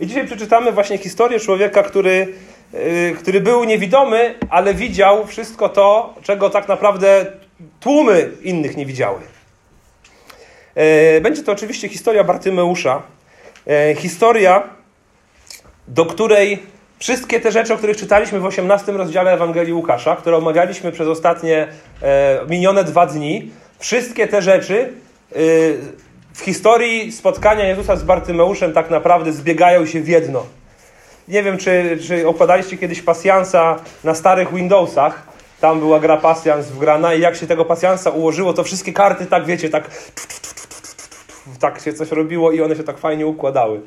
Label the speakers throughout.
Speaker 1: I dzisiaj przeczytamy właśnie historię człowieka, który, yy, który był niewidomy, ale widział wszystko to, czego tak naprawdę tłumy innych nie widziały. Yy, będzie to oczywiście historia Bartymeusza. Yy, historia, do której wszystkie te rzeczy, o których czytaliśmy w 18 rozdziale Ewangelii Łukasza, które omawialiśmy przez ostatnie e, minione dwa dni, wszystkie te rzeczy w historii spotkania Jezusa z Bartymeuszem tak naprawdę zbiegają się w jedno. Nie wiem, czy, czy okładaliście kiedyś pasjansa na starych Windowsach. Tam była gra pasjans wgrana i jak się tego pasjansa ułożyło, to wszystkie karty tak, wiecie, tak tak się coś robiło i one się tak fajnie układały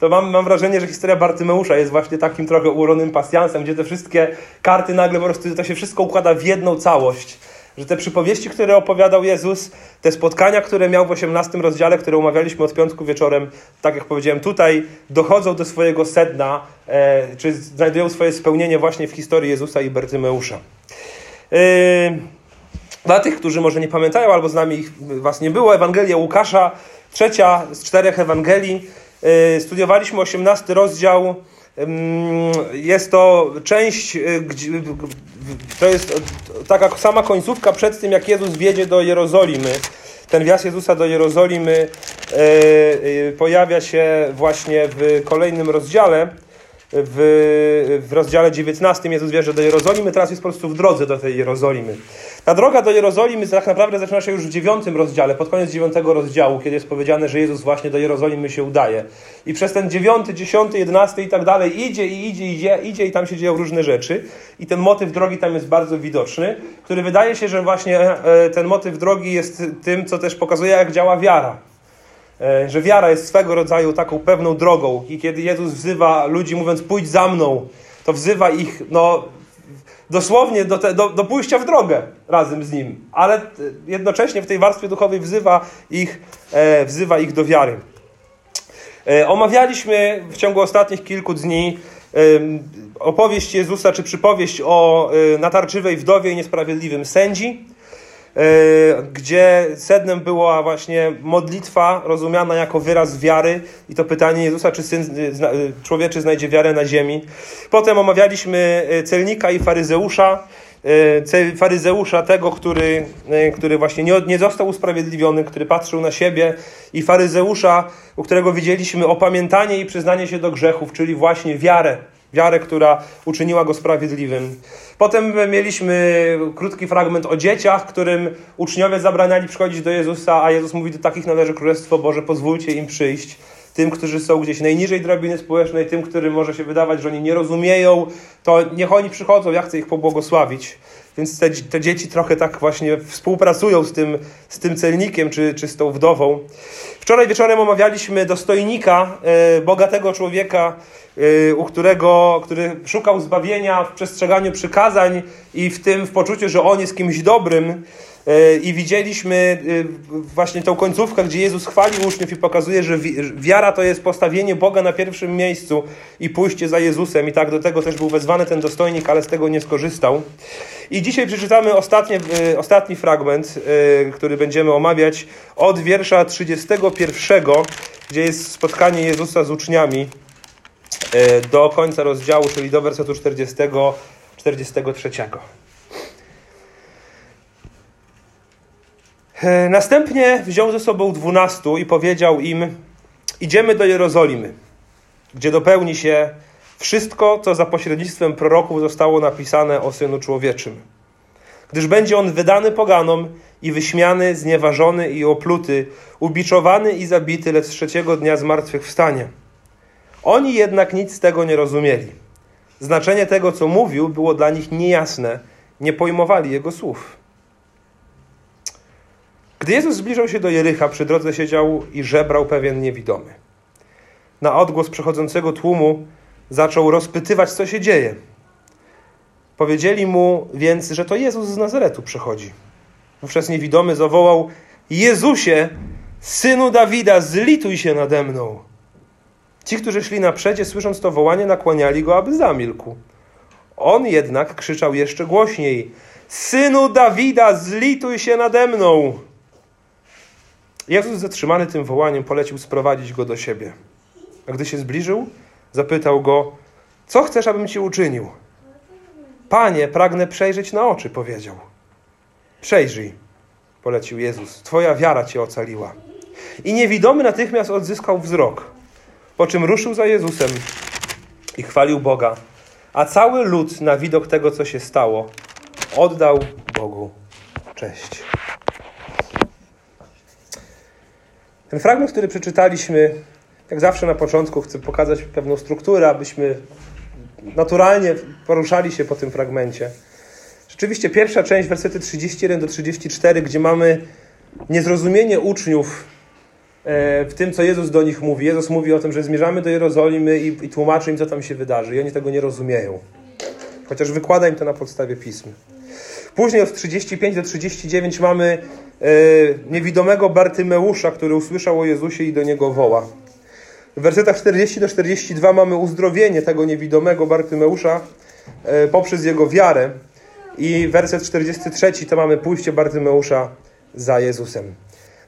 Speaker 1: to mam, mam wrażenie, że historia Bartymeusza jest właśnie takim trochę ułożonym pasjansem, gdzie te wszystkie karty nagle po prostu to się wszystko układa w jedną całość. Że te przypowieści, które opowiadał Jezus, te spotkania, które miał w 18 rozdziale, które umawialiśmy od piątku wieczorem, tak jak powiedziałem, tutaj dochodzą do swojego sedna, e, czy znajdują swoje spełnienie właśnie w historii Jezusa i Bartymeusza. E, dla tych, którzy może nie pamiętają, albo z nami ich, was nie było, Ewangelia Łukasza, trzecia z czterech Ewangelii, Y, studiowaliśmy 18 rozdział. Jest to część, y, to jest taka sama końcówka przed tym, jak Jezus wiedzie do Jerozolimy. Ten wjazd Jezusa do Jerozolimy y, pojawia się właśnie w kolejnym rozdziale w, w rozdziale 19 Jezus wierzy do Jerozolimy, teraz jest po prostu w drodze do tej Jerozolimy. Ta droga do Jerozolimy tak naprawdę zaczyna się już w dziewiątym rozdziale, pod koniec dziewiątego rozdziału, kiedy jest powiedziane, że Jezus właśnie do Jerozolimy się udaje. I przez ten dziewiąty, dziesiąty, jedenasty i tak dalej idzie i idzie, idzie, idzie i tam się dzieją różne rzeczy. I ten motyw drogi tam jest bardzo widoczny, który wydaje się, że właśnie e, ten motyw drogi jest tym, co też pokazuje, jak działa wiara. E, że wiara jest swego rodzaju taką pewną drogą i kiedy Jezus wzywa ludzi mówiąc pójdź za mną, to wzywa ich no, dosłownie do, te, do, do pójścia w drogę razem z Nim, ale jednocześnie w tej warstwie duchowej wzywa ich, e, wzywa ich do wiary. E, omawialiśmy w ciągu ostatnich kilku dni opowieść Jezusa, czy przypowieść o e, natarczywej wdowie i niesprawiedliwym sędzi. E, gdzie sednem była właśnie modlitwa rozumiana jako wyraz wiary i to pytanie Jezusa, czy syn e, e, człowieczy znajdzie wiarę na ziemi. Potem omawialiśmy celnika i faryzeusza, faryzeusza tego, który, który właśnie nie, nie został usprawiedliwiony, który patrzył na siebie. I faryzeusza, u którego widzieliśmy opamiętanie i przyznanie się do grzechów, czyli właśnie wiarę, wiarę, która uczyniła go sprawiedliwym. Potem mieliśmy krótki fragment o dzieciach, którym uczniowie zabraniali przychodzić do Jezusa, a Jezus mówi, do takich należy Królestwo Boże, pozwólcie im przyjść. Tym, którzy są gdzieś najniżej drabiny społecznej, tym, którym może się wydawać, że oni nie rozumieją, to niech oni przychodzą, ja chcę ich pobłogosławić. Więc te, te dzieci trochę tak właśnie współpracują z tym, z tym celnikiem czy, czy z tą wdową. Wczoraj wieczorem omawialiśmy dostojnika, e, bogatego człowieka, e, u którego, który szukał zbawienia w przestrzeganiu przykazań i w tym w poczuciu, że on jest kimś dobrym. E, I widzieliśmy właśnie tą końcówkę, gdzie Jezus chwali uczniów i pokazuje, że wiara to jest postawienie Boga na pierwszym miejscu i pójście za Jezusem. I tak do tego też był wezwany ten dostojnik, ale z tego nie skorzystał. I dzisiaj przeczytamy ostatnie, ostatni fragment, który będziemy omawiać od wiersza 31, gdzie jest spotkanie Jezusa z uczniami do końca rozdziału, czyli do wersetu 40, 43. Następnie wziął ze sobą dwunastu i powiedział im: Idziemy do Jerozolimy, gdzie dopełni się wszystko, co za pośrednictwem proroków zostało napisane o Synu Człowieczym. Gdyż będzie on wydany poganom i wyśmiany, znieważony i opluty, ubiczowany i zabity, lecz trzeciego dnia zmartwychwstanie. Oni jednak nic z tego nie rozumieli. Znaczenie tego, co mówił, było dla nich niejasne, nie pojmowali jego słów. Gdy Jezus zbliżał się do Jericha, przy drodze siedział i żebrał pewien niewidomy. Na odgłos przechodzącego tłumu zaczął rozpytywać, co się dzieje. Powiedzieli mu więc, że to Jezus z Nazaretu przychodzi. Wówczas niewidomy zawołał: Jezusie, synu Dawida, zlituj się nade mną. Ci, którzy szli na przedzie, słysząc to wołanie, nakłaniali go, aby zamilkł. On jednak krzyczał jeszcze głośniej: Synu Dawida, zlituj się nade mną. Jezus, zatrzymany tym wołaniem, polecił sprowadzić go do siebie. A gdy się zbliżył, zapytał go, co chcesz, abym ci uczynił? Panie, pragnę przejrzeć na oczy, powiedział. Przejrzyj, polecił Jezus. Twoja wiara cię ocaliła. I niewidomy natychmiast odzyskał wzrok, po czym ruszył za Jezusem i chwalił Boga. A cały lud na widok tego, co się stało, oddał Bogu cześć. Ten fragment, który przeczytaliśmy, jak zawsze na początku, chcę pokazać pewną strukturę, abyśmy naturalnie poruszali się po tym fragmencie. Rzeczywiście pierwsza część, wersety 31 do 34, gdzie mamy niezrozumienie uczniów e, w tym, co Jezus do nich mówi. Jezus mówi o tym, że zmierzamy do Jerozolimy i, i tłumaczy im, co tam się wydarzy. I oni tego nie rozumieją. Chociaż wykłada im to na podstawie pism. Później od 35 do 39 mamy e, niewidomego Bartymeusza, który usłyszał o Jezusie i do niego woła. W wersetach 40 do 42 mamy uzdrowienie tego niewidomego Bartymeusza e, poprzez jego wiarę. I werset 43 to mamy pójście Bartymeusza za Jezusem.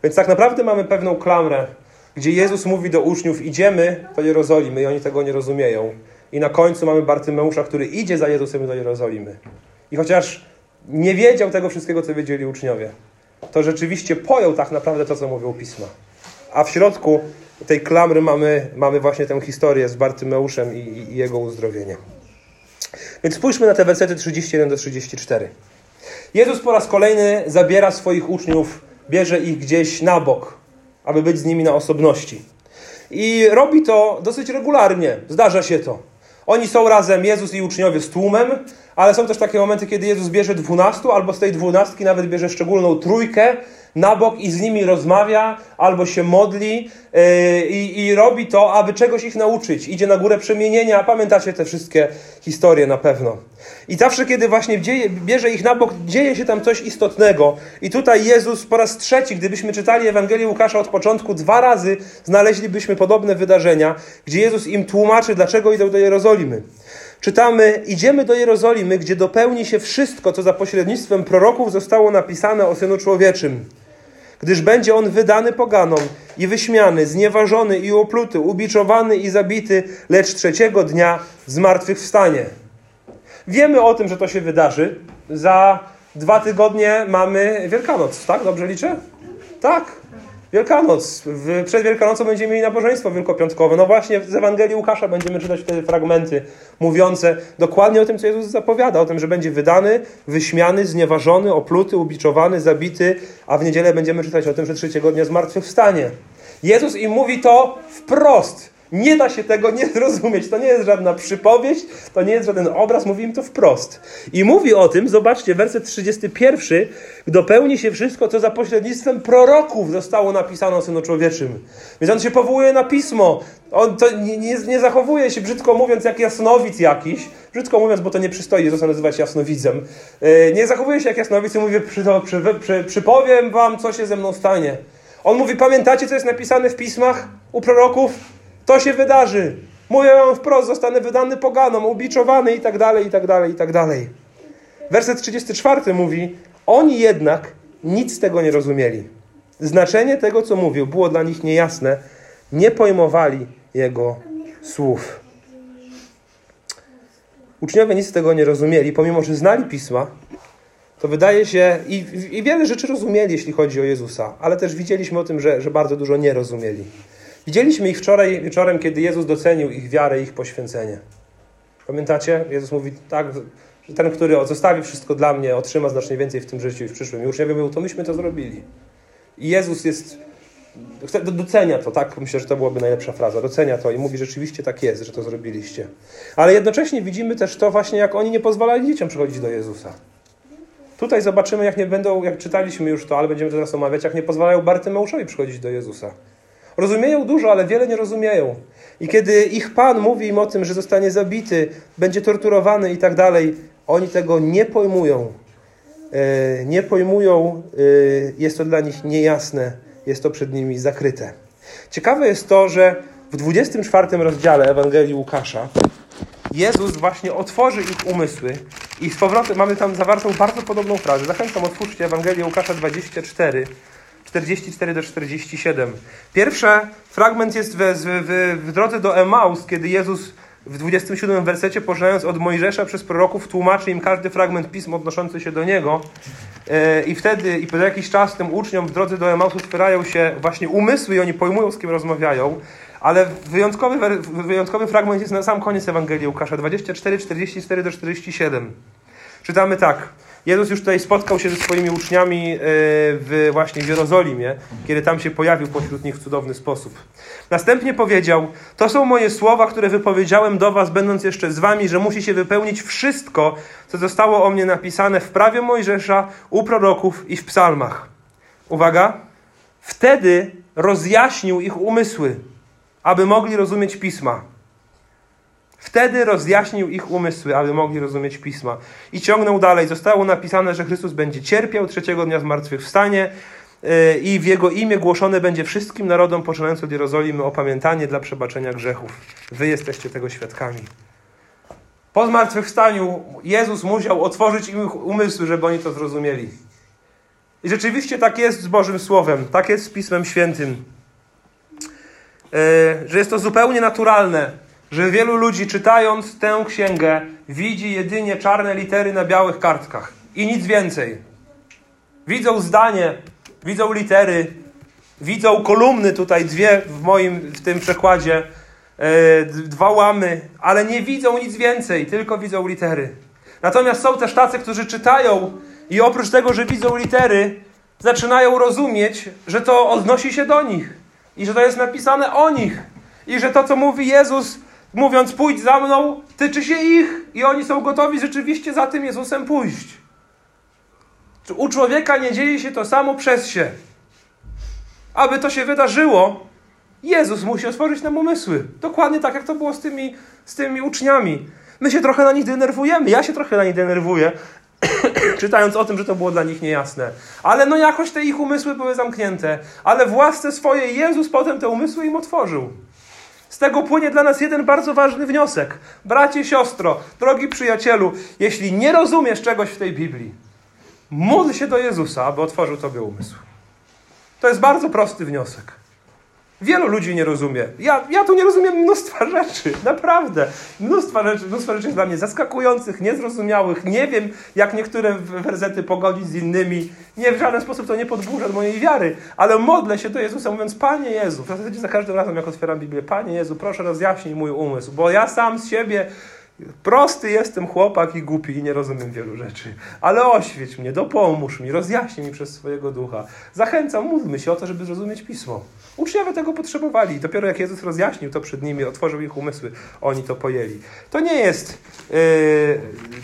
Speaker 1: Więc tak naprawdę mamy pewną klamrę, gdzie Jezus mówi do uczniów: Idziemy do Jerozolimy, i oni tego nie rozumieją. I na końcu mamy Bartymeusza, który idzie za Jezusem do Jerozolimy. I chociaż nie wiedział tego wszystkiego, co wiedzieli uczniowie, to rzeczywiście pojął tak naprawdę to, co mówią pisma. A w środku tej klamry mamy, mamy właśnie tę historię z Bartymeuszem i, i jego uzdrowieniem. Więc spójrzmy na te wersety 31 do 34. Jezus po raz kolejny zabiera swoich uczniów, bierze ich gdzieś na bok, aby być z nimi na osobności. I robi to dosyć regularnie. Zdarza się to. Oni są razem, Jezus i uczniowie, z tłumem, ale są też takie momenty, kiedy Jezus bierze dwunastu, albo z tej dwunastki nawet bierze szczególną trójkę na bok i z nimi rozmawia, albo się modli yy, i robi to, aby czegoś ich nauczyć. Idzie na górę przemienienia, pamiętacie te wszystkie historie na pewno. I zawsze, kiedy właśnie dzieje, bierze ich na bok, dzieje się tam coś istotnego. I tutaj Jezus po raz trzeci, gdybyśmy czytali Ewangelię Łukasza od początku, dwa razy znaleźlibyśmy podobne wydarzenia, gdzie Jezus im tłumaczy, dlaczego idą do Jerozolimy. Czytamy: Idziemy do Jerozolimy, gdzie dopełni się wszystko, co za pośrednictwem proroków zostało napisane o synu człowieczym. Gdyż będzie on wydany poganom i wyśmiany, znieważony i opluty, ubiczowany i zabity, lecz trzeciego dnia zmartwychwstanie. Wiemy o tym, że to się wydarzy. Za dwa tygodnie mamy Wielkanoc, tak? Dobrze liczę? Tak. Wielkanoc. W, przed Wielkanocą będziemy mieli nabożeństwo wielkopiątkowe. No właśnie z Ewangelii Łukasza będziemy czytać wtedy fragmenty mówiące dokładnie o tym, co Jezus zapowiada. O tym, że będzie wydany, wyśmiany, znieważony, opluty, ubiczowany, zabity, a w niedzielę będziemy czytać o tym, że trzeciego dnia zmartwychwstanie. Jezus im mówi to wprost. Nie da się tego nie zrozumieć. To nie jest żadna przypowieść, to nie jest żaden obraz, mówi im to wprost. I mówi o tym, zobaczcie, werset 31, dopełni się wszystko, co za pośrednictwem proroków zostało napisane o Synu Człowieczym. Więc on się powołuje na pismo. On to nie, nie, nie zachowuje się, brzydko mówiąc, jak jasnowic jakiś. Brzydko mówiąc, bo to nie przystoi Jezusa nazywać jasnowidzem. E, nie zachowuje się jak jasnowic i mówi, przy, przy, przy, przypowiem wam, co się ze mną stanie. On mówi, pamiętacie, co jest napisane w pismach u proroków? To się wydarzy. Mówię wam wprost, zostanę wydany poganom, ubiczowany i tak dalej, i tak dalej, i tak dalej. Werset 34 mówi, oni jednak nic z tego nie rozumieli. Znaczenie tego, co mówił, było dla nich niejasne. Nie pojmowali jego słów. Uczniowie nic z tego nie rozumieli, pomimo że znali pisma, to wydaje się, i, i wiele rzeczy rozumieli, jeśli chodzi o Jezusa, ale też widzieliśmy o tym, że, że bardzo dużo nie rozumieli. Widzieliśmy ich wczoraj wieczorem, kiedy Jezus docenił ich wiarę i ich poświęcenie. Pamiętacie? Jezus mówi tak, że ten, który zostawi wszystko dla mnie, otrzyma znacznie więcej w tym życiu i w przyszłym. I uczniowie mówią, to myśmy to zrobili. I Jezus jest, docenia to, tak? Myślę, że to byłaby najlepsza fraza. Docenia to i mówi, rzeczywiście tak jest, że to zrobiliście. Ale jednocześnie widzimy też to właśnie, jak oni nie pozwalali dzieciom przychodzić do Jezusa. Tutaj zobaczymy, jak nie będą, jak czytaliśmy już to, ale będziemy to teraz omawiać, jak nie pozwalają Bartymeuszowi przychodzić do Jezusa. Rozumieją dużo, ale wiele nie rozumieją. I kiedy ich Pan mówi im o tym, że zostanie zabity, będzie torturowany i tak dalej, oni tego nie pojmują. E, nie pojmują, e, jest to dla nich niejasne, jest to przed nimi zakryte. Ciekawe jest to, że w 24 rozdziale Ewangelii Łukasza Jezus właśnie otworzy ich umysły i z powrotem mamy tam zawartą bardzo podobną frazę. Zachęcam, otwórzcie Ewangelię Łukasza 24 44 do 47. Pierwszy fragment jest w, w, w drodze do Emaus, kiedy Jezus w 27 wersecie, poczynając od Mojżesza przez proroków, tłumaczy im każdy fragment pism odnoszący się do niego. E, I wtedy, i po jakiś czas tym uczniom w drodze do Emausu otwierają się właśnie umysły i oni pojmują, z kim rozmawiają. Ale wyjątkowy, wyjątkowy fragment jest na sam koniec Ewangelii Łukasza, 24, 44 do 47. Czytamy tak. Jezus już tutaj spotkał się ze swoimi uczniami e, w, właśnie w Jerozolimie, kiedy tam się pojawił pośród nich w cudowny sposób. Następnie powiedział: To są moje słowa, które wypowiedziałem do Was, będąc jeszcze z Wami, że musi się wypełnić wszystko, co zostało o mnie napisane w prawie Mojżesza, u proroków i w psalmach. Uwaga! Wtedy rozjaśnił ich umysły, aby mogli rozumieć pisma. Wtedy rozjaśnił ich umysły, aby mogli rozumieć pisma. I ciągnął dalej. Zostało napisane, że Chrystus będzie cierpiał, trzeciego dnia zmartwychwstanie yy, i w Jego imię głoszone będzie wszystkim narodom, poczynając od Jerozolimy, opamiętanie dla przebaczenia grzechów. Wy jesteście tego świadkami. Po zmartwychwstaniu Jezus musiał otworzyć im umysły, żeby oni to zrozumieli. I rzeczywiście tak jest z Bożym Słowem, tak jest z Pismem Świętym. Yy, że jest to zupełnie naturalne, że wielu ludzi czytając tę księgę widzi jedynie czarne litery na białych kartkach i nic więcej. Widzą zdanie, widzą litery, widzą kolumny tutaj dwie w moim w tym przekładzie, e, dwa łamy, ale nie widzą nic więcej, tylko widzą litery. Natomiast są też tacy, którzy czytają i oprócz tego, że widzą litery, zaczynają rozumieć, że to odnosi się do nich i że to jest napisane o nich i że to, co mówi Jezus, mówiąc pójdź za mną, tyczy się ich i oni są gotowi rzeczywiście za tym Jezusem pójść. U człowieka nie dzieje się to samo przez się. Aby to się wydarzyło, Jezus musi otworzyć nam umysły. Dokładnie tak, jak to było z tymi, z tymi uczniami. My się trochę na nich denerwujemy. Ja się trochę na nich denerwuję, czytając o tym, że to było dla nich niejasne. Ale no jakoś te ich umysły były zamknięte. Ale w łasce swojej Jezus potem te umysły im otworzył. Z tego płynie dla nas jeden bardzo ważny wniosek. Bracie, siostro, drogi przyjacielu, jeśli nie rozumiesz czegoś w tej Biblii, módl się do Jezusa, aby otworzył Tobie umysł. To jest bardzo prosty wniosek. Wielu ludzi nie rozumie. Ja, ja tu nie rozumiem mnóstwa rzeczy, naprawdę. Mnóstwa rzeczy, mnóstwa rzeczy jest dla mnie zaskakujących, niezrozumiałych. Nie wiem, jak niektóre wersety pogodzić z innymi. Nie, w żaden sposób to nie podburza mojej wiary, ale modlę się do Jezusa, mówiąc, Panie Jezu, w zasadzie za każdym razem, jak otwieram Biblię, Panie Jezu, proszę rozjaśnij mój umysł, bo ja sam z siebie Prosty jestem chłopak i głupi i nie rozumiem wielu rzeczy. Ale oświeć mnie, dopomóż mi, rozjaśnij mi przez swojego ducha. Zachęcam, módlmy się o to, żeby zrozumieć Pismo. Uczniowie tego potrzebowali. Dopiero jak Jezus rozjaśnił to przed nimi, otworzył ich umysły, oni to pojęli. To nie jest, yy,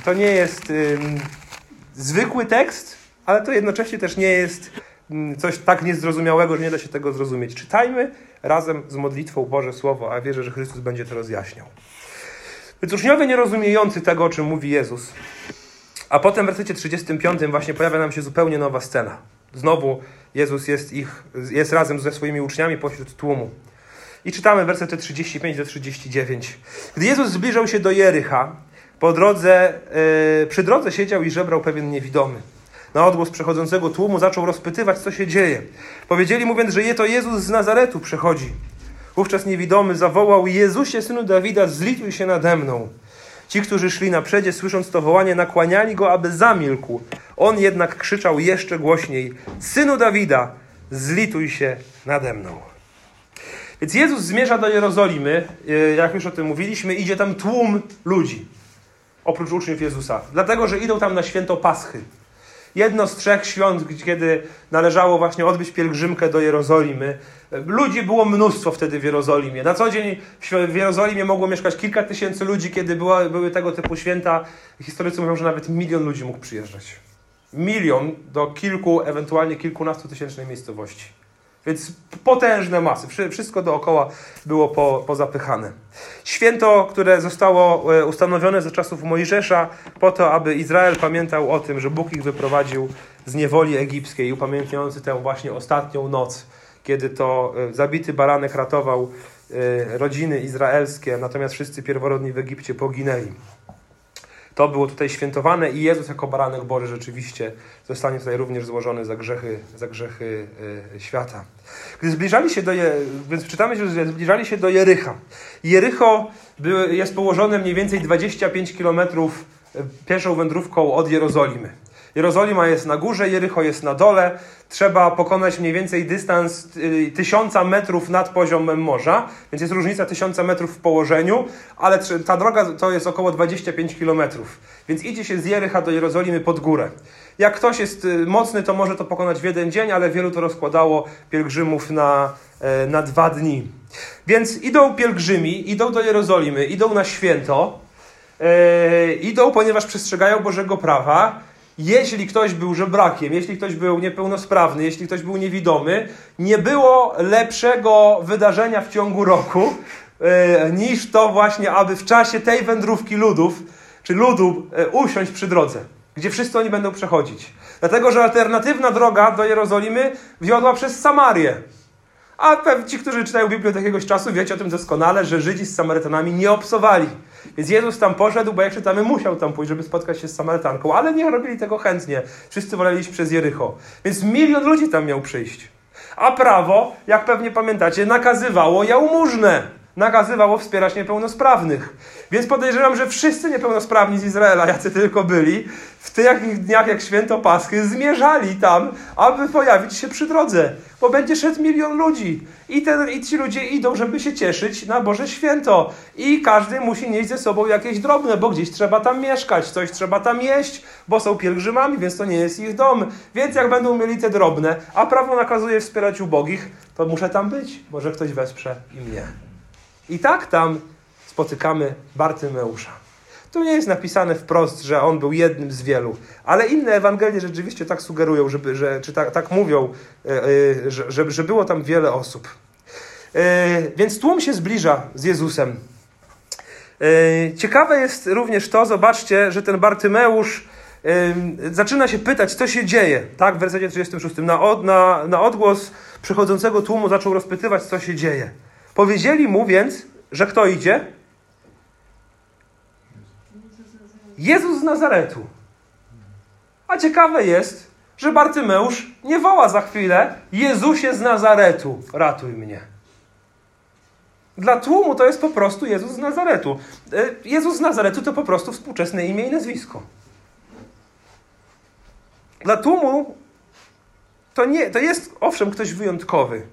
Speaker 1: to nie jest yy, zwykły tekst, ale to jednocześnie też nie jest yy, coś tak niezrozumiałego, że nie da się tego zrozumieć. Czytajmy razem z modlitwą Boże Słowo, a wierzę, że Chrystus będzie to rozjaśniał. Więc uczniowie nierozumiejący tego, o czym mówi Jezus. A potem w wersecie 35 właśnie pojawia nam się zupełnie nowa scena. Znowu Jezus jest, ich, jest razem ze swoimi uczniami pośród tłumu. I czytamy wersety 35 do 39. Gdy Jezus zbliżał się do Jericha, po drodze, yy, przy drodze siedział i żebrał pewien niewidomy. Na odgłos przechodzącego tłumu zaczął rozpytywać, co się dzieje. Powiedzieli mu więc, że je to Jezus z Nazaretu przychodzi. Wówczas niewidomy zawołał: Jezusie, synu Dawida, zlituj się nade mną. Ci, którzy szli na przedzie, słysząc to wołanie, nakłaniali go, aby zamilkł. On jednak krzyczał jeszcze głośniej: Synu Dawida, zlituj się nade mną. Więc Jezus zmierza do Jerozolimy, e, jak już o tym mówiliśmy, idzie tam tłum ludzi, oprócz uczniów Jezusa, dlatego że idą tam na święto Paschy. Jedno z trzech świąt, kiedy należało właśnie odbyć pielgrzymkę do Jerozolimy. Ludzi było mnóstwo wtedy w Jerozolimie. Na co dzień w Jerozolimie mogło mieszkać kilka tysięcy ludzi, kiedy była, były tego typu święta. Historycy mówią, że nawet milion ludzi mógł przyjeżdżać. Milion do kilku, ewentualnie kilkunastu tysięcznej miejscowości. Więc potężne masy, wszystko dookoła było po, pozapychane. Święto, które zostało e, ustanowione za czasów Mojżesza, po to, aby Izrael pamiętał o tym, że Bóg ich wyprowadził z niewoli egipskiej, upamiętniający tę właśnie ostatnią noc, kiedy to e, zabity baranek ratował e, rodziny izraelskie, natomiast wszyscy pierworodni w Egipcie poginęli. To było tutaj świętowane i Jezus jako baranek Boży rzeczywiście zostanie tutaj również złożony za grzechy, za grzechy y, świata. Gdy zbliżali się do, Je, więc czytamy, że zbliżali się do Jericha. Jericho jest położone mniej więcej 25 kilometrów pieszą wędrówką od Jerozolimy. Jerozolima jest na górze, Jericho jest na dole. Trzeba pokonać mniej więcej dystans y, tysiąca metrów nad poziomem morza, więc jest różnica tysiąca metrów w położeniu, ale ta droga to jest około 25 kilometrów. Więc idzie się z Jericha do Jerozolimy pod górę. Jak ktoś jest y, mocny, to może to pokonać w jeden dzień, ale wielu to rozkładało pielgrzymów na, e, na dwa dni. Więc idą pielgrzymi, idą do Jerozolimy, idą na święto, e, idą, ponieważ przestrzegają Bożego prawa jeśli ktoś był żebrakiem, jeśli ktoś był niepełnosprawny, jeśli ktoś był niewidomy, nie było lepszego wydarzenia w ciągu roku e, niż to właśnie, aby w czasie tej wędrówki ludów, czy ludu e, usiąść przy drodze, gdzie wszyscy oni będą przechodzić. Dlatego, że alternatywna droga do Jerozolimy wiodła przez Samarię. A ci, którzy czytają Biblię od jakiegoś czasu, wiecie o tym doskonale, że Żydzi z Samarytanami nie obsowali. Więc Jezus tam poszedł, bo jak czytamy, musiał tam pójść, żeby spotkać się z Samarytanką, ale nie robili tego chętnie. Wszyscy woleli iść przez Jericho. Więc milion ludzi tam miał przyjść. A prawo, jak pewnie pamiętacie, nakazywało jałmużnę nakazywało wspierać niepełnosprawnych. Więc podejrzewam, że wszyscy niepełnosprawni z Izraela, jacy tylko byli, w tych dniach jak święto Paschy, zmierzali tam, aby pojawić się przy drodze, bo będzie szedł milion ludzi. I, ten, I ci ludzie idą, żeby się cieszyć na Boże Święto. I każdy musi nieść ze sobą jakieś drobne, bo gdzieś trzeba tam mieszkać, coś trzeba tam jeść, bo są pielgrzymami, więc to nie jest ich dom. Więc jak będą mieli te drobne, a prawo nakazuje wspierać ubogich, to muszę tam być. Może ktoś wesprze i mnie. I tak tam spotykamy Bartymeusza. Tu nie jest napisane wprost, że on był jednym z wielu, ale inne Ewangelie rzeczywiście tak sugerują, żeby, że, czy tak, tak mówią, e, że, że, było tam wiele osób. E, więc tłum się zbliża z Jezusem. Ciekawe jest również to, zobaczcie, że ten Bartymeusz zaczyna się pytać, co się dzieje. Tak, w wersecie 36. Na, od, na, na odgłos przychodzącego tłumu zaczął rozpytywać, co się dzieje. Powiedzieli mu więc, że kto idzie? Jezus z Nazaretu. A ciekawe jest, że Bartymeusz nie woła za chwilę Jezusie z Nazaretu, ratuj mnie. Dla tłumu to jest po prostu Jezus z Nazaretu. E, Jezus z Nazaretu to po prostu współczesne imię i nazwisko. Dla tłumu to, nie, to jest owszem ktoś wyjątkowy,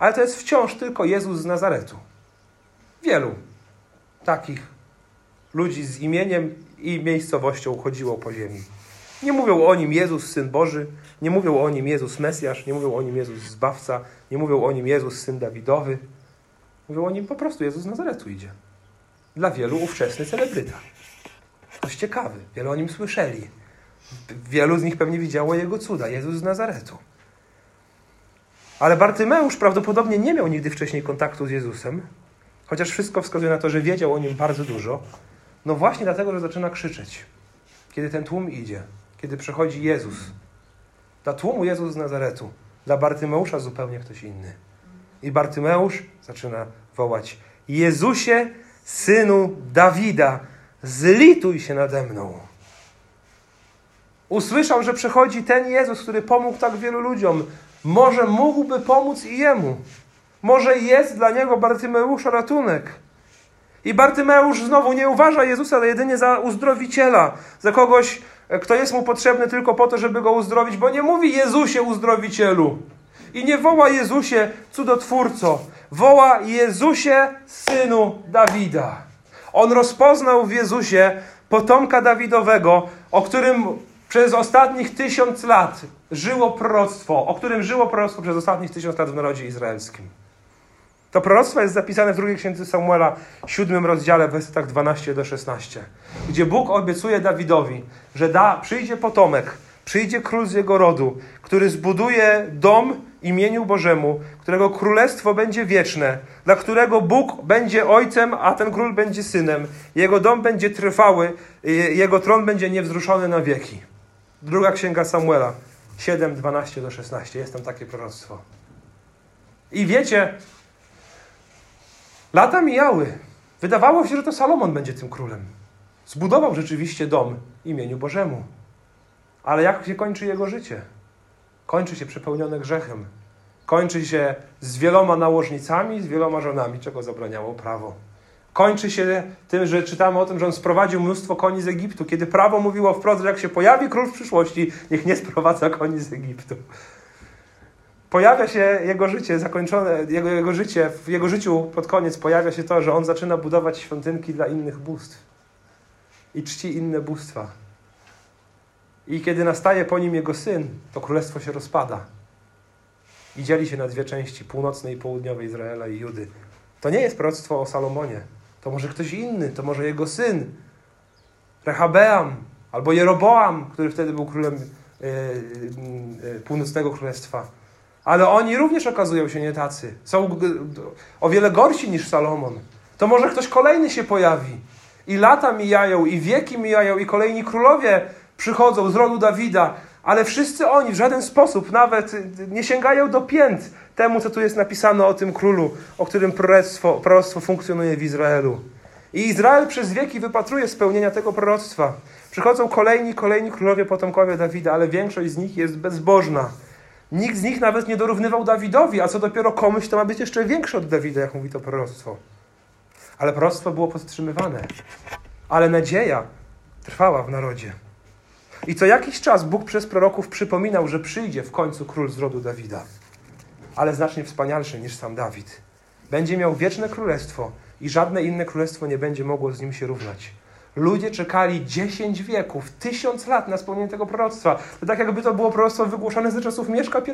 Speaker 1: ale to jest wciąż tylko Jezus z Nazaretu. Wielu takich ludzi z imieniem i miejscowością chodziło po ziemi. Nie mówią o nim Jezus, Syn Boży, nie mówią o nim Jezus Mesjasz, nie mówią o nim Jezus Zbawca, nie mówią o nim Jezus, Syn Dawidowy. Mówią o nim po prostu Jezus z Nazaretu idzie. Dla wielu ówczesny celebryta. Ktoś ciekawy, wielu o nim słyszeli. Wielu z nich pewnie widziało jego cuda, Jezus z Nazaretu. Ale Bartymeusz prawdopodobnie nie miał nigdy wcześniej kontaktu z Jezusem, chociaż wszystko wskazuje na to, że wiedział o nim bardzo dużo. No właśnie dlatego, że zaczyna krzyczeć, kiedy ten tłum idzie, kiedy przechodzi Jezus. Dla tłumu Jezus z Nazaretu, dla Bartymeusza zupełnie ktoś inny. I Bartymeusz zaczyna wołać: Jezusie, synu Dawida, zlituj się nade mną. Usłyszał, że przechodzi ten Jezus, który pomógł tak wielu ludziom, może mógłby pomóc i jemu. Może jest dla niego Bartymeusza ratunek. I Bartymeusz znowu nie uważa Jezusa jedynie za uzdrowiciela, za kogoś, kto jest mu potrzebny tylko po to, żeby go uzdrowić, bo nie mówi Jezusie uzdrowicielu. I nie woła Jezusie cudotwórco, woła Jezusie synu Dawida. On rozpoznał w Jezusie potomka Dawidowego, o którym przez ostatnich tysiąc lat żyło proroctwo, o którym żyło proroctwo przez ostatnich tysiąc lat w narodzie izraelskim. To proroctwo jest zapisane w drugiej księdze Samuela, siódmym rozdziale, wersetach 12 do 16, gdzie Bóg obiecuje Dawidowi, że da, przyjdzie potomek, przyjdzie król z jego rodu, który zbuduje dom imieniu Bożemu, którego królestwo będzie wieczne, dla którego Bóg będzie ojcem, a ten król będzie synem. Jego dom będzie trwały, jego tron będzie niewzruszony na wieki. Druga księga Samuela, 7, 12 do 16. Jest tam takie proroctwo. I wiecie, lata mijały. Wydawało się, że to Salomon będzie tym królem. Zbudował rzeczywiście dom imieniu Bożemu. Ale jak się kończy jego życie? Kończy się przepełnione grzechem. Kończy się z wieloma nałożnicami, z wieloma żonami, czego zabraniało prawo. Kończy się tym, że czytamy o tym, że on sprowadził mnóstwo koni z Egiptu, kiedy prawo mówiło wprost, że jak się pojawi król w przyszłości, niech nie sprowadza koni z Egiptu. Pojawia się jego życie zakończone, jego, jego życie, w jego życiu pod koniec pojawia się to, że on zaczyna budować świątynki dla innych bóstw i czci inne bóstwa. I kiedy nastaje po nim jego syn, to królestwo się rozpada i dzieli się na dwie części, północnej i południowej Izraela i Judy. To nie jest proroctwo o Salomonie. To może ktoś inny, to może jego syn, Rehabeam albo Jeroboam, który wtedy był królem yy, yy, północnego królestwa. Ale oni również okazują się nie tacy. Są o wiele gorsi niż Salomon. To może ktoś kolejny się pojawi. I lata mijają, i wieki mijają, i kolejni królowie przychodzą z rodu Dawida, ale wszyscy oni w żaden sposób nawet nie sięgają do pięt temu, co tu jest napisane o tym królu, o którym proroctwo, proroctwo funkcjonuje w Izraelu. I Izrael przez wieki wypatruje spełnienia tego proroctwa. Przychodzą kolejni, kolejni królowie, potomkowie Dawida, ale większość z nich jest bezbożna. Nikt z nich nawet nie dorównywał Dawidowi, a co dopiero komuś, to ma być jeszcze większe od Dawida, jak mówi to proroctwo. Ale proroctwo było powstrzymywane. Ale nadzieja trwała w narodzie. I co jakiś czas Bóg przez proroków przypominał, że przyjdzie w końcu król z rodu Dawida, ale znacznie wspanialszy niż sam Dawid. Będzie miał wieczne królestwo i żadne inne królestwo nie będzie mogło z nim się równać. Ludzie czekali 10 wieków, tysiąc lat na spełnienie tego proroctwa. To tak jakby to było proroctwo wygłoszone ze czasów Mieszka I.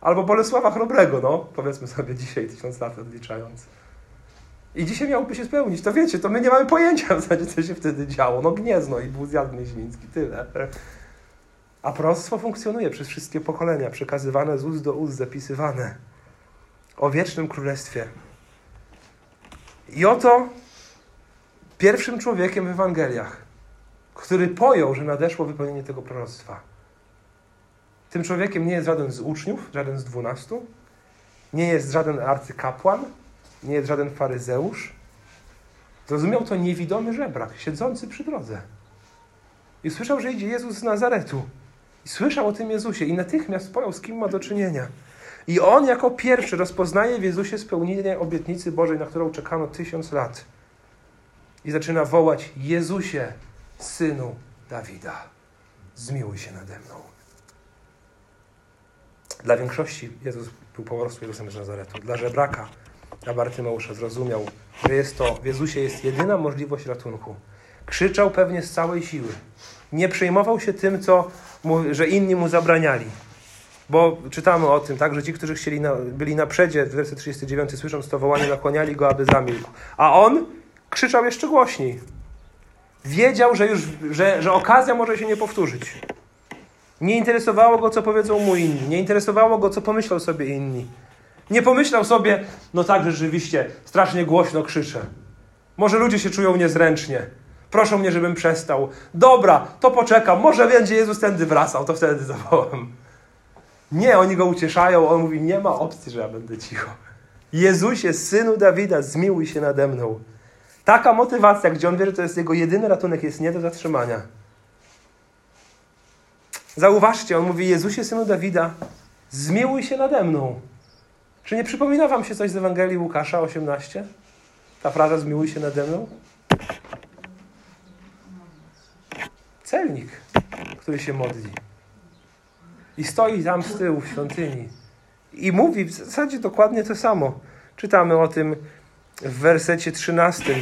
Speaker 1: Albo Bolesława Chrobrego, no, powiedzmy sobie dzisiaj, tysiąc lat odliczając. I dzisiaj miałoby się spełnić. To wiecie, to my nie mamy pojęcia w zasadzie, co się wtedy działo. No Gniezno i był zjadł Mieźmiński, tyle. A proroctwo funkcjonuje przez wszystkie pokolenia, przekazywane z ust do ust, zapisywane o wiecznym królestwie. I oto pierwszym człowiekiem w Ewangeliach, który pojął, że nadeszło wypełnienie tego proroctwa. Tym człowiekiem nie jest żaden z uczniów, żaden z dwunastu, nie jest żaden arcykapłan, nie jest żaden faryzeusz. Zrozumiał to niewidomy żebrak, siedzący przy drodze. I słyszał, że idzie Jezus z Nazaretu. I słyszał o tym Jezusie i natychmiast pojął, z kim ma do czynienia. I on jako pierwszy rozpoznaje w Jezusie spełnienie obietnicy Bożej, na którą czekano tysiąc lat. I zaczyna wołać: Jezusie, synu Dawida, zmiłuj się nade mną. Dla większości Jezus był po prostu Jezusem z Nazaretu. Dla żebraka a Bartymeusza zrozumiał, że jest to w Jezusie jest jedyna możliwość ratunku. Krzyczał pewnie z całej siły. Nie przejmował się tym, co mu, że inni mu zabraniali. Bo czytamy o tym, tak, że ci, którzy chcieli na, byli na przedzie, w wersie 39, słysząc to wołanie, nakłaniali go, aby zamilkł. A on krzyczał jeszcze głośniej. Wiedział, że już, że, że okazja może się nie powtórzyć. Nie interesowało go, co powiedzą mu inni. Nie interesowało go, co pomyślą sobie inni. Nie pomyślał sobie, no tak, rzeczywiście, strasznie głośno krzyczę. Może ludzie się czują niezręcznie. Proszą mnie, żebym przestał. Dobra, to poczekam. Może będzie Jezus tędy wracał, to wtedy zawołam. Nie, oni go ucieszają. On mówi, nie ma opcji, że ja będę cicho. Jezusie, synu Dawida, zmiłuj się nade mną. Taka motywacja, gdzie on wie, że to jest jego jedyny ratunek, jest nie do zatrzymania. Zauważcie, on mówi, Jezusie, synu Dawida, zmiłuj się nade mną. Czy nie przypomina wam się coś z Ewangelii Łukasza 18? Ta fraza zmiłuj się nade mną? Celnik, który się modli. I stoi tam z tyłu w świątyni. I mówi w zasadzie dokładnie to samo. Czytamy o tym w wersecie 13.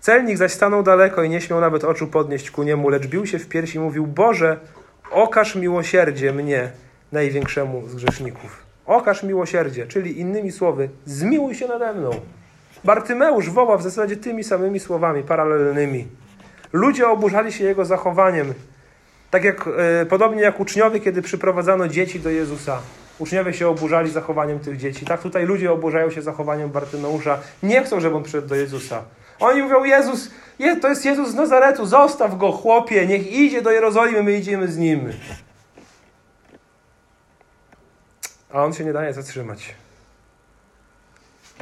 Speaker 1: Celnik zaś stanął daleko i nie śmiał nawet oczu podnieść ku niemu, lecz bił się w piersi i mówił: Boże, okaż miłosierdzie mnie, największemu z grzeszników. Okaż miłosierdzie, czyli innymi słowy, zmiłuj się nade mną. Bartymeusz woła w zasadzie tymi samymi słowami, paralelnymi. Ludzie oburzali się jego zachowaniem. Tak jak, e, podobnie jak uczniowie, kiedy przyprowadzano dzieci do Jezusa. Uczniowie się oburzali zachowaniem tych dzieci. Tak tutaj ludzie oburzają się zachowaniem Bartymeusza. Nie chcą, żeby on przyszedł do Jezusa. Oni mówią, Jezus, to jest Jezus z Nazaretu, zostaw go, chłopie, niech idzie do Jerozolimy, my idziemy z nim. A on się nie daje zatrzymać.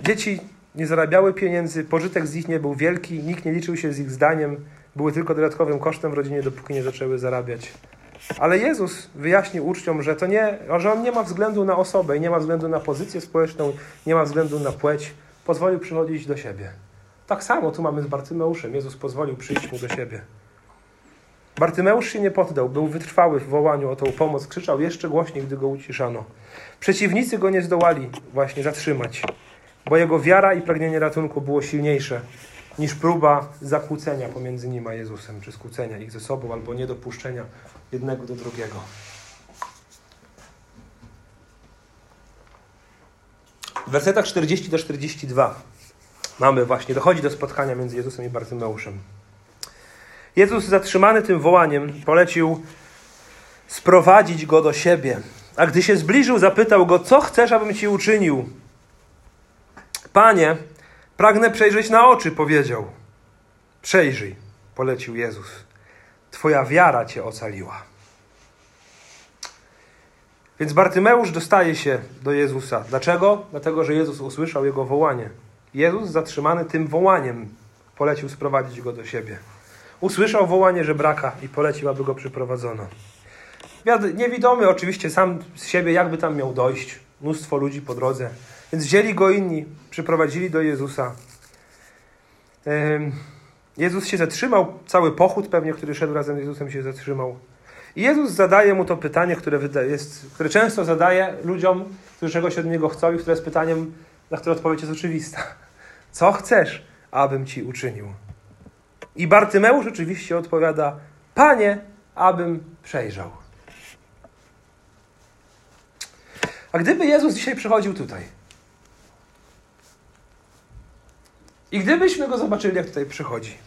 Speaker 1: Dzieci nie zarabiały pieniędzy, pożytek z nich nie był wielki, nikt nie liczył się z ich zdaniem, były tylko dodatkowym kosztem w rodzinie, dopóki nie zaczęły zarabiać. Ale Jezus wyjaśnił uczniom, że to nie, że on nie ma względu na osobę, nie ma względu na pozycję społeczną, nie ma względu na płeć. Pozwolił przychodzić do siebie. Tak samo tu mamy z Bartymeuszem. Jezus pozwolił przyjść mu do siebie. Bartymeusz się nie poddał, był wytrwały w wołaniu o tą pomoc, krzyczał jeszcze głośniej, gdy go uciszano. Przeciwnicy go nie zdołali właśnie zatrzymać, bo jego wiara i pragnienie ratunku było silniejsze niż próba zakłócenia pomiędzy nim a Jezusem, czy skłócenia ich ze sobą, albo niedopuszczenia jednego do drugiego. W wersetach 40 do 42 mamy właśnie, dochodzi do spotkania między Jezusem i Bartymeuszem. Jezus zatrzymany tym wołaniem polecił sprowadzić go do siebie. A gdy się zbliżył, zapytał go, co chcesz, abym ci uczynił? Panie, pragnę przejrzeć na oczy, powiedział. Przejrzyj, polecił Jezus. Twoja wiara cię ocaliła. Więc Bartymeusz dostaje się do Jezusa. Dlaczego? Dlatego, że Jezus usłyszał jego wołanie. Jezus, zatrzymany tym wołaniem, polecił sprowadzić go do siebie. Usłyszał wołanie żebraka i polecił, aby go przyprowadzono. Niewidomy oczywiście sam z siebie, jakby tam miał dojść. Mnóstwo ludzi po drodze. Więc wzięli go inni, przyprowadzili do Jezusa. Jezus się zatrzymał, cały pochód pewnie, który szedł razem z Jezusem się zatrzymał. I Jezus zadaje mu to pytanie, które, jest, które często zadaje ludziom, którzy czegoś od Niego chcą i które jest pytaniem, na które odpowiedź jest oczywista. Co chcesz, abym Ci uczynił? I Bartymeusz oczywiście odpowiada, Panie, abym przejrzał. A gdyby Jezus dzisiaj przychodził tutaj i gdybyśmy Go zobaczyli, jak tutaj przychodzi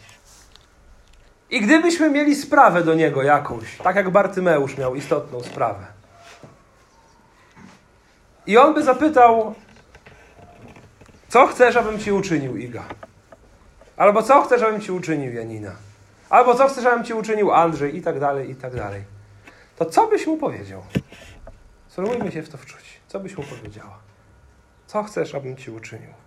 Speaker 1: i gdybyśmy mieli sprawę do Niego jakąś, tak jak Bartymeusz miał istotną sprawę i On by zapytał, co chcesz, abym Ci uczynił, Iga? Albo co chcesz, abym ci uczynił, Janina? Albo co chcesz, abym ci uczynił, Andrzej? I tak dalej, i tak dalej. To co byś mu powiedział? Spróbujmy się w to wczuć. Co byś mu powiedziała? Co chcesz, abym ci uczynił?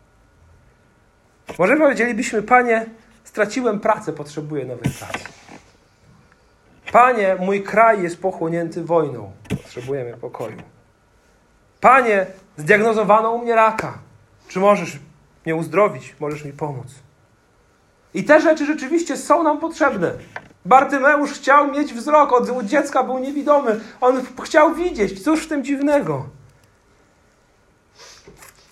Speaker 1: Może powiedzielibyśmy, Panie, straciłem pracę, potrzebuję nowej pracy. Panie, mój kraj jest pochłonięty wojną, potrzebujemy pokoju. Panie, zdiagnozowano u mnie raka. Czy możesz mnie uzdrowić? Możesz mi pomóc? I te rzeczy rzeczywiście są nam potrzebne. Bartymeusz chciał mieć wzrok, od dziecka był niewidomy. On chciał widzieć. Cóż w tym dziwnego?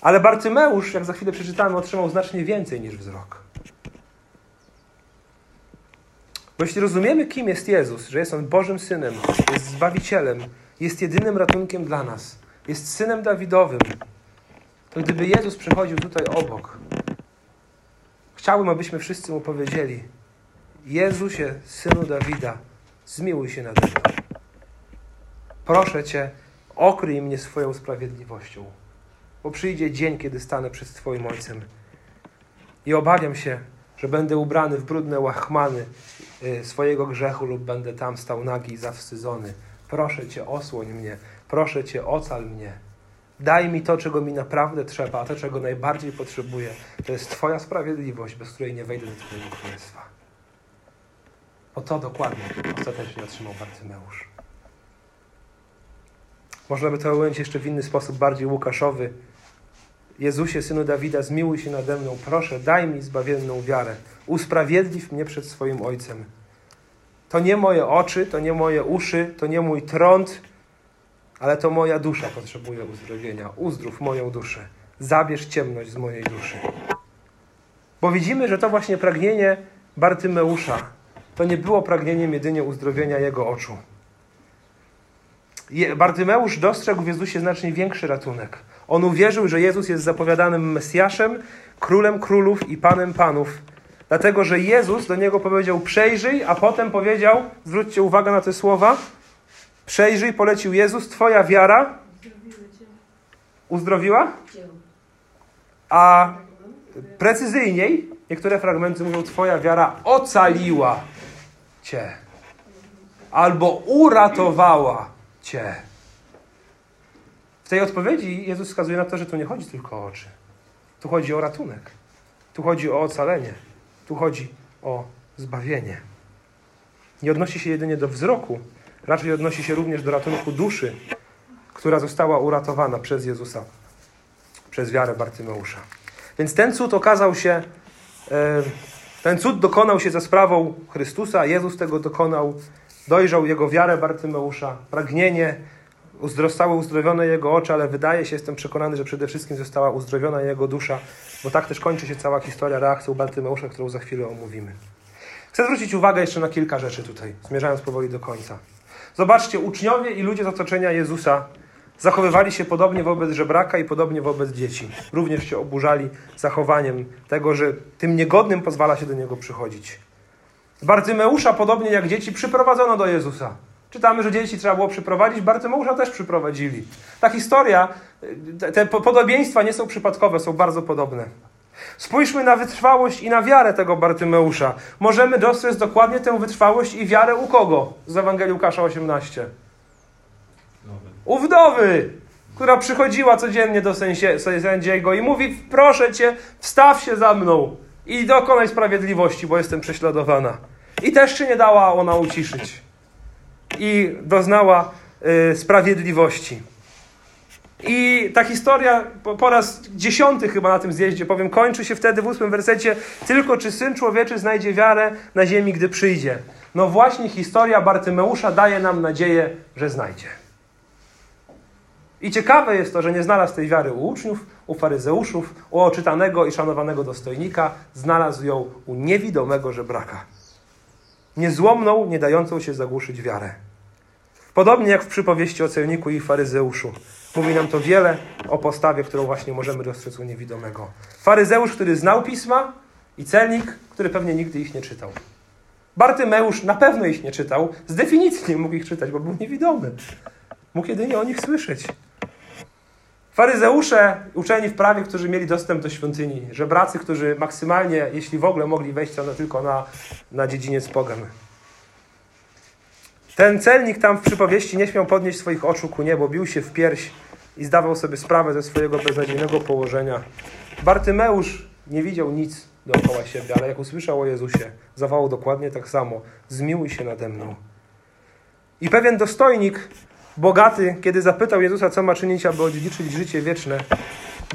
Speaker 1: Ale Bartymeusz, jak za chwilę przeczytamy, otrzymał znacznie więcej niż wzrok. Bo jeśli rozumiemy, kim jest Jezus, że jest On Bożym Synem, jest Zbawicielem, jest jedynym ratunkiem dla nas, jest Synem Dawidowym, to gdyby Jezus przechodził tutaj obok, Chciałbym, abyśmy wszyscy mu powiedzieli: Jezusie, synu Dawida, zmiłuj się nade mną. Proszę cię, okryj mnie swoją sprawiedliwością, bo przyjdzie dzień, kiedy stanę przed Twoim Ojcem. I obawiam się, że będę ubrany w brudne łachmany y, swojego grzechu lub będę tam stał nagi i zawstydzony. Proszę Cię, osłoń mnie, proszę Cię, ocal mnie. Daj mi to, czego mi naprawdę trzeba, a to, czego najbardziej potrzebuję, to jest Twoja sprawiedliwość, bez której nie wejdę do Twojego królestwa. O to dokładnie ostatecznie otrzymał Bartymeusz. Można by to ująć jeszcze w inny sposób, bardziej Łukaszowy. Jezusie, Synu Dawida, zmiłuj się nade mną. Proszę, daj mi zbawienną wiarę. Usprawiedliw mnie przed swoim Ojcem. To nie moje oczy, to nie moje uszy, to nie mój trąd, ale to moja dusza potrzebuje uzdrowienia. Uzdrów moją duszę. Zabierz ciemność z mojej duszy. Bo widzimy, że to właśnie pragnienie Bartymeusza to nie było pragnieniem jedynie uzdrowienia jego oczu. Bartymeusz dostrzegł w Jezusie znacznie większy ratunek. On uwierzył, że Jezus jest zapowiadanym Mesjaszem, królem królów i panem panów. Dlatego, że Jezus do niego powiedział: Przejrzyj, a potem powiedział: Zwróćcie uwagę na te słowa Przejrzyj, polecił Jezus, Twoja wiara uzdrowiła? A precyzyjniej, niektóre fragmenty mówią, Twoja wiara ocaliła Cię. Albo uratowała Cię. W tej odpowiedzi Jezus wskazuje na to, że tu nie chodzi tylko o oczy. Tu chodzi o ratunek. Tu chodzi o ocalenie. Tu chodzi o zbawienie. Nie odnosi się jedynie do wzroku, raczej odnosi się również do ratunku duszy, która została uratowana przez Jezusa, przez wiarę Bartymeusza. Więc ten cud okazał się, e, ten cud dokonał się za sprawą Chrystusa, Jezus tego dokonał, dojrzał jego wiarę Bartymeusza, pragnienie, zostały uzdrowione jego oczy, ale wydaje się, jestem przekonany, że przede wszystkim została uzdrowiona jego dusza, bo tak też kończy się cała historia reakcją Bartymeusza, którą za chwilę omówimy. Chcę zwrócić uwagę jeszcze na kilka rzeczy tutaj, zmierzając powoli do końca. Zobaczcie, uczniowie i ludzie z otoczenia Jezusa zachowywali się podobnie wobec żebraka i podobnie wobec dzieci. Również się oburzali zachowaniem tego, że tym niegodnym pozwala się do niego przychodzić. Bartymeusza, podobnie jak dzieci, przyprowadzono do Jezusa. Czytamy, że dzieci trzeba było przyprowadzić, Bartymeusza też przyprowadzili. Ta historia, te podobieństwa nie są przypadkowe, są bardzo podobne. Spójrzmy na wytrwałość i na wiarę tego Bartymeusza. Możemy dostrzec dokładnie tę wytrwałość i wiarę u kogo? Z Ewangelii Łukasza 18. U wdowy, która przychodziła codziennie do sędziego i mówi: Proszę cię, wstaw się za mną i dokonaj sprawiedliwości, bo jestem prześladowana. I też się nie dała ona uciszyć. I doznała y, sprawiedliwości. I ta historia po, raz dziesiąty chyba na tym zjeździe, powiem, kończy się wtedy w ósmym wersecie tylko czy Syn Człowieczy znajdzie wiarę na ziemi, gdy przyjdzie. No właśnie historia Bartymeusza daje nam nadzieję, że znajdzie. I ciekawe jest to, że nie znalazł tej wiary u uczniów, u faryzeuszów, u oczytanego i szanowanego dostojnika, znalazł ją u niewidomego żebraka. Niezłomną, nie dającą się zagłuszyć wiarę. Podobnie jak w przypowieści o celniku i faryzeuszu. Mówi nam to wiele o postawie, którą właśnie możemy dostrzec u niewidomego. Faryzeusz, który znał pisma i celnik, który pewnie nigdy ich nie czytał. Bartymeusz na pewno ich nie czytał, z definicji nie mógł ich czytać, bo był niewidomy. Mógł jedynie o nich słyszeć. Faryzeusze, uczeni w prawie, którzy mieli dostęp do świątyni, żebracy, którzy maksymalnie, jeśli w ogóle mogli wejść to tylko na, na dziedziniec pogan. Ten celnik tam w przypowieści nie śmiał podnieść swoich oczu ku niebu, bił się w pierś i zdawał sobie sprawę ze swojego beznadziejnego położenia. Bartymeusz nie widział nic dookoła siebie, ale jak usłyszał o Jezusie, zawołał dokładnie tak samo: Zmiłuj się nade mną. I pewien dostojnik Bogaty, kiedy zapytał Jezusa, co ma czynić, aby odziedziczyć życie wieczne,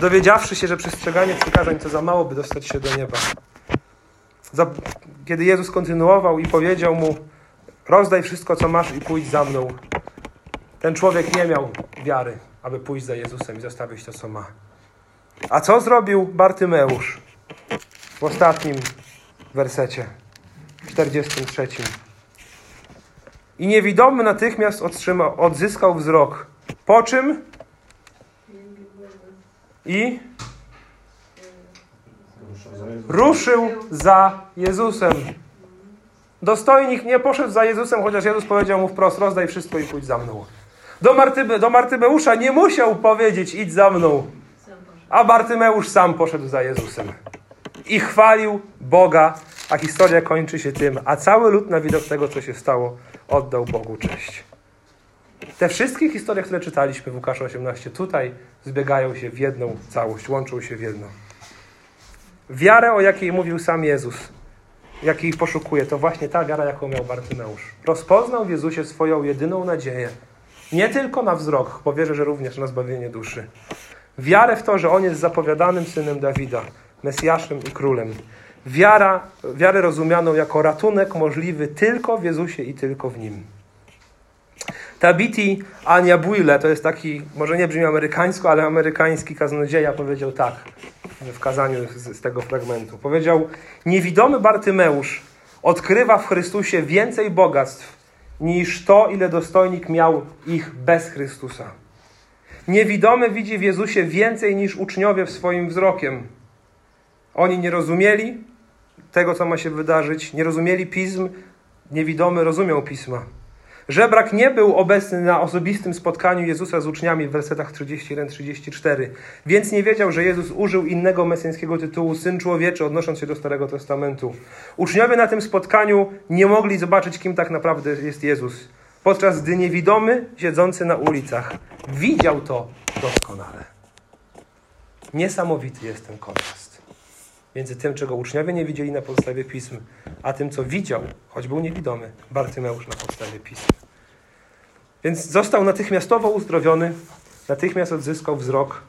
Speaker 1: dowiedziawszy się, że przestrzeganie przykazań to za mało, by dostać się do nieba. Kiedy Jezus kontynuował i powiedział mu, rozdaj wszystko, co masz i pójdź za mną. Ten człowiek nie miał wiary, aby pójść za Jezusem i zostawić to, co ma. A co zrobił Bartymeusz w ostatnim wersecie, 43? I niewidomy natychmiast odzyskał wzrok. Po czym? I ruszył za Jezusem. Dostojnik nie poszedł za Jezusem, chociaż Jezus powiedział mu wprost: rozdaj wszystko i pójdź za mną. Do, Martybe, do Martymeusza nie musiał powiedzieć: idź za mną. A Bartymeusz sam poszedł za Jezusem. I chwalił Boga, a historia kończy się tym, a cały lud na widok tego, co się stało, oddał Bogu cześć. Te wszystkie historie, które czytaliśmy w Łukasza 18, tutaj zbiegają się w jedną całość, łączą się w jedno. Wiarę, o jakiej mówił sam Jezus, jakiej poszukuje, to właśnie ta wiara, jaką miał Bartymeusz. Rozpoznał w Jezusie swoją jedyną nadzieję. Nie tylko na wzrok, bo wierzę, że również na zbawienie duszy. Wiarę w to, że On jest zapowiadanym synem Dawida, Mesjaszem i królem. Wiara, wiarę rozumianą jako ratunek możliwy tylko w Jezusie i tylko w Nim. Tabiti Aniabuile to jest taki, może nie brzmi amerykańsko, ale amerykański kaznodzieja powiedział tak w kazaniu z, z tego fragmentu. Powiedział, niewidomy Bartymeusz odkrywa w Chrystusie więcej bogactw niż to, ile dostojnik miał ich bez Chrystusa. Niewidomy widzi w Jezusie więcej niż uczniowie w swoim wzrokiem. Oni nie rozumieli, tego, co ma się wydarzyć, nie rozumieli pism, niewidomy rozumiał pisma. Żebrak nie był obecny na osobistym spotkaniu Jezusa z uczniami w wersetach 31-34, więc nie wiedział, że Jezus użył innego mesjańskiego tytułu Syn Człowieczy, odnosząc się do Starego Testamentu. Uczniowie na tym spotkaniu nie mogli zobaczyć, kim tak naprawdę jest Jezus, podczas gdy niewidomy, siedzący na ulicach, widział to doskonale. Niesamowity jest ten kontrast między tym, czego uczniowie nie widzieli na podstawie pism, a tym, co widział, choć był niewidomy, Bartymeusz na podstawie pism. Więc został natychmiastowo uzdrowiony, natychmiast odzyskał wzrok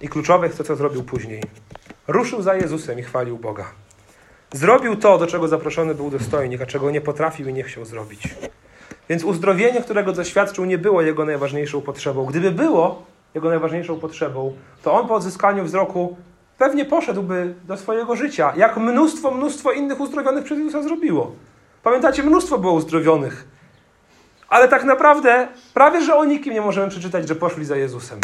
Speaker 1: i kluczowe jest to, co zrobił później. Ruszył za Jezusem i chwalił Boga. Zrobił to, do czego zaproszony był dostojnik, a czego nie potrafił i nie chciał zrobić. Więc uzdrowienie, którego doświadczył, nie było jego najważniejszą potrzebą. Gdyby było jego najważniejszą potrzebą, to on po odzyskaniu wzroku pewnie poszedłby do swojego życia, jak mnóstwo, mnóstwo innych uzdrowionych przez Jezusa zrobiło. Pamiętacie, mnóstwo było uzdrowionych. Ale tak naprawdę prawie, że o nikim nie możemy przeczytać, że poszli za Jezusem.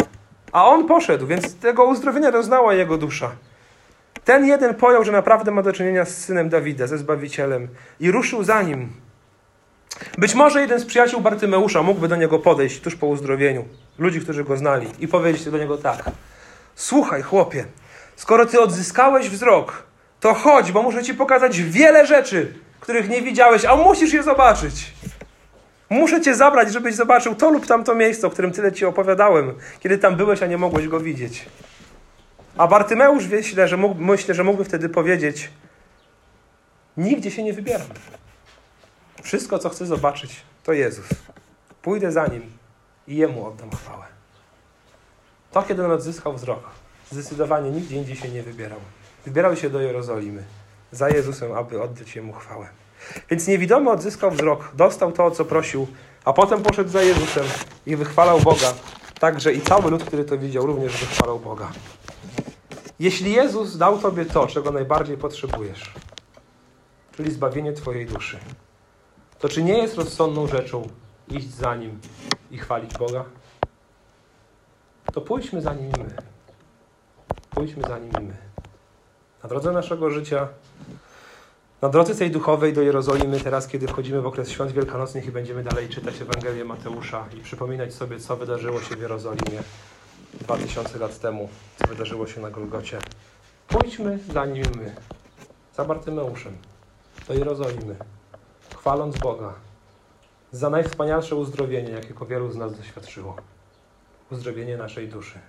Speaker 1: A on poszedł, więc tego uzdrowienia doznała jego dusza. Ten jeden pojął, że naprawdę ma do czynienia z synem Dawida, ze Zbawicielem i ruszył za nim. Być może jeden z przyjaciół Bartymeusza mógłby do niego podejść tuż po uzdrowieniu, ludzi, którzy go znali, i powiedzieć do niego tak: Słuchaj, chłopie, skoro ty odzyskałeś wzrok, to chodź, bo muszę ci pokazać wiele rzeczy, których nie widziałeś, a musisz je zobaczyć. Muszę cię zabrać, żebyś zobaczył to lub tamto miejsce, o którym tyle ci opowiadałem, kiedy tam byłeś, a nie mogłeś go widzieć. A Bartymeusz myślę, że, mógł, myślę, że mógłby wtedy powiedzieć: Nigdzie się nie wybieram. Wszystko, co chcę zobaczyć, to Jezus. Pójdę za nim i jemu oddam chwałę. To, kiedy on odzyskał wzrok, zdecydowanie nigdzie indziej się nie wybierał. Wybierał się do Jerozolimy za Jezusem, aby oddać jemu chwałę. Więc niewidomy odzyskał wzrok, dostał to, o co prosił, a potem poszedł za Jezusem i wychwalał Boga. Także i cały lud, który to widział, również wychwalał Boga. Jeśli Jezus dał Tobie to, czego najbardziej potrzebujesz, czyli zbawienie Twojej duszy, to czy nie jest rozsądną rzeczą iść za Nim i chwalić Boga? To pójdźmy za Nim my. Pójdźmy za Nim my. Na drodze naszego życia, na drodze tej duchowej do Jerozolimy, teraz kiedy wchodzimy w okres świąt wielkanocnych i będziemy dalej czytać Ewangelię Mateusza i przypominać sobie, co wydarzyło się w Jerozolimie dwa tysiące lat temu, co wydarzyło się na Golgocie. Pójdźmy za nim my, za Bartymeuszem, do Jerozolimy, chwaląc Boga za najwspanialsze uzdrowienie, jakiego wielu z nas doświadczyło. Uzdrowienie naszej duszy.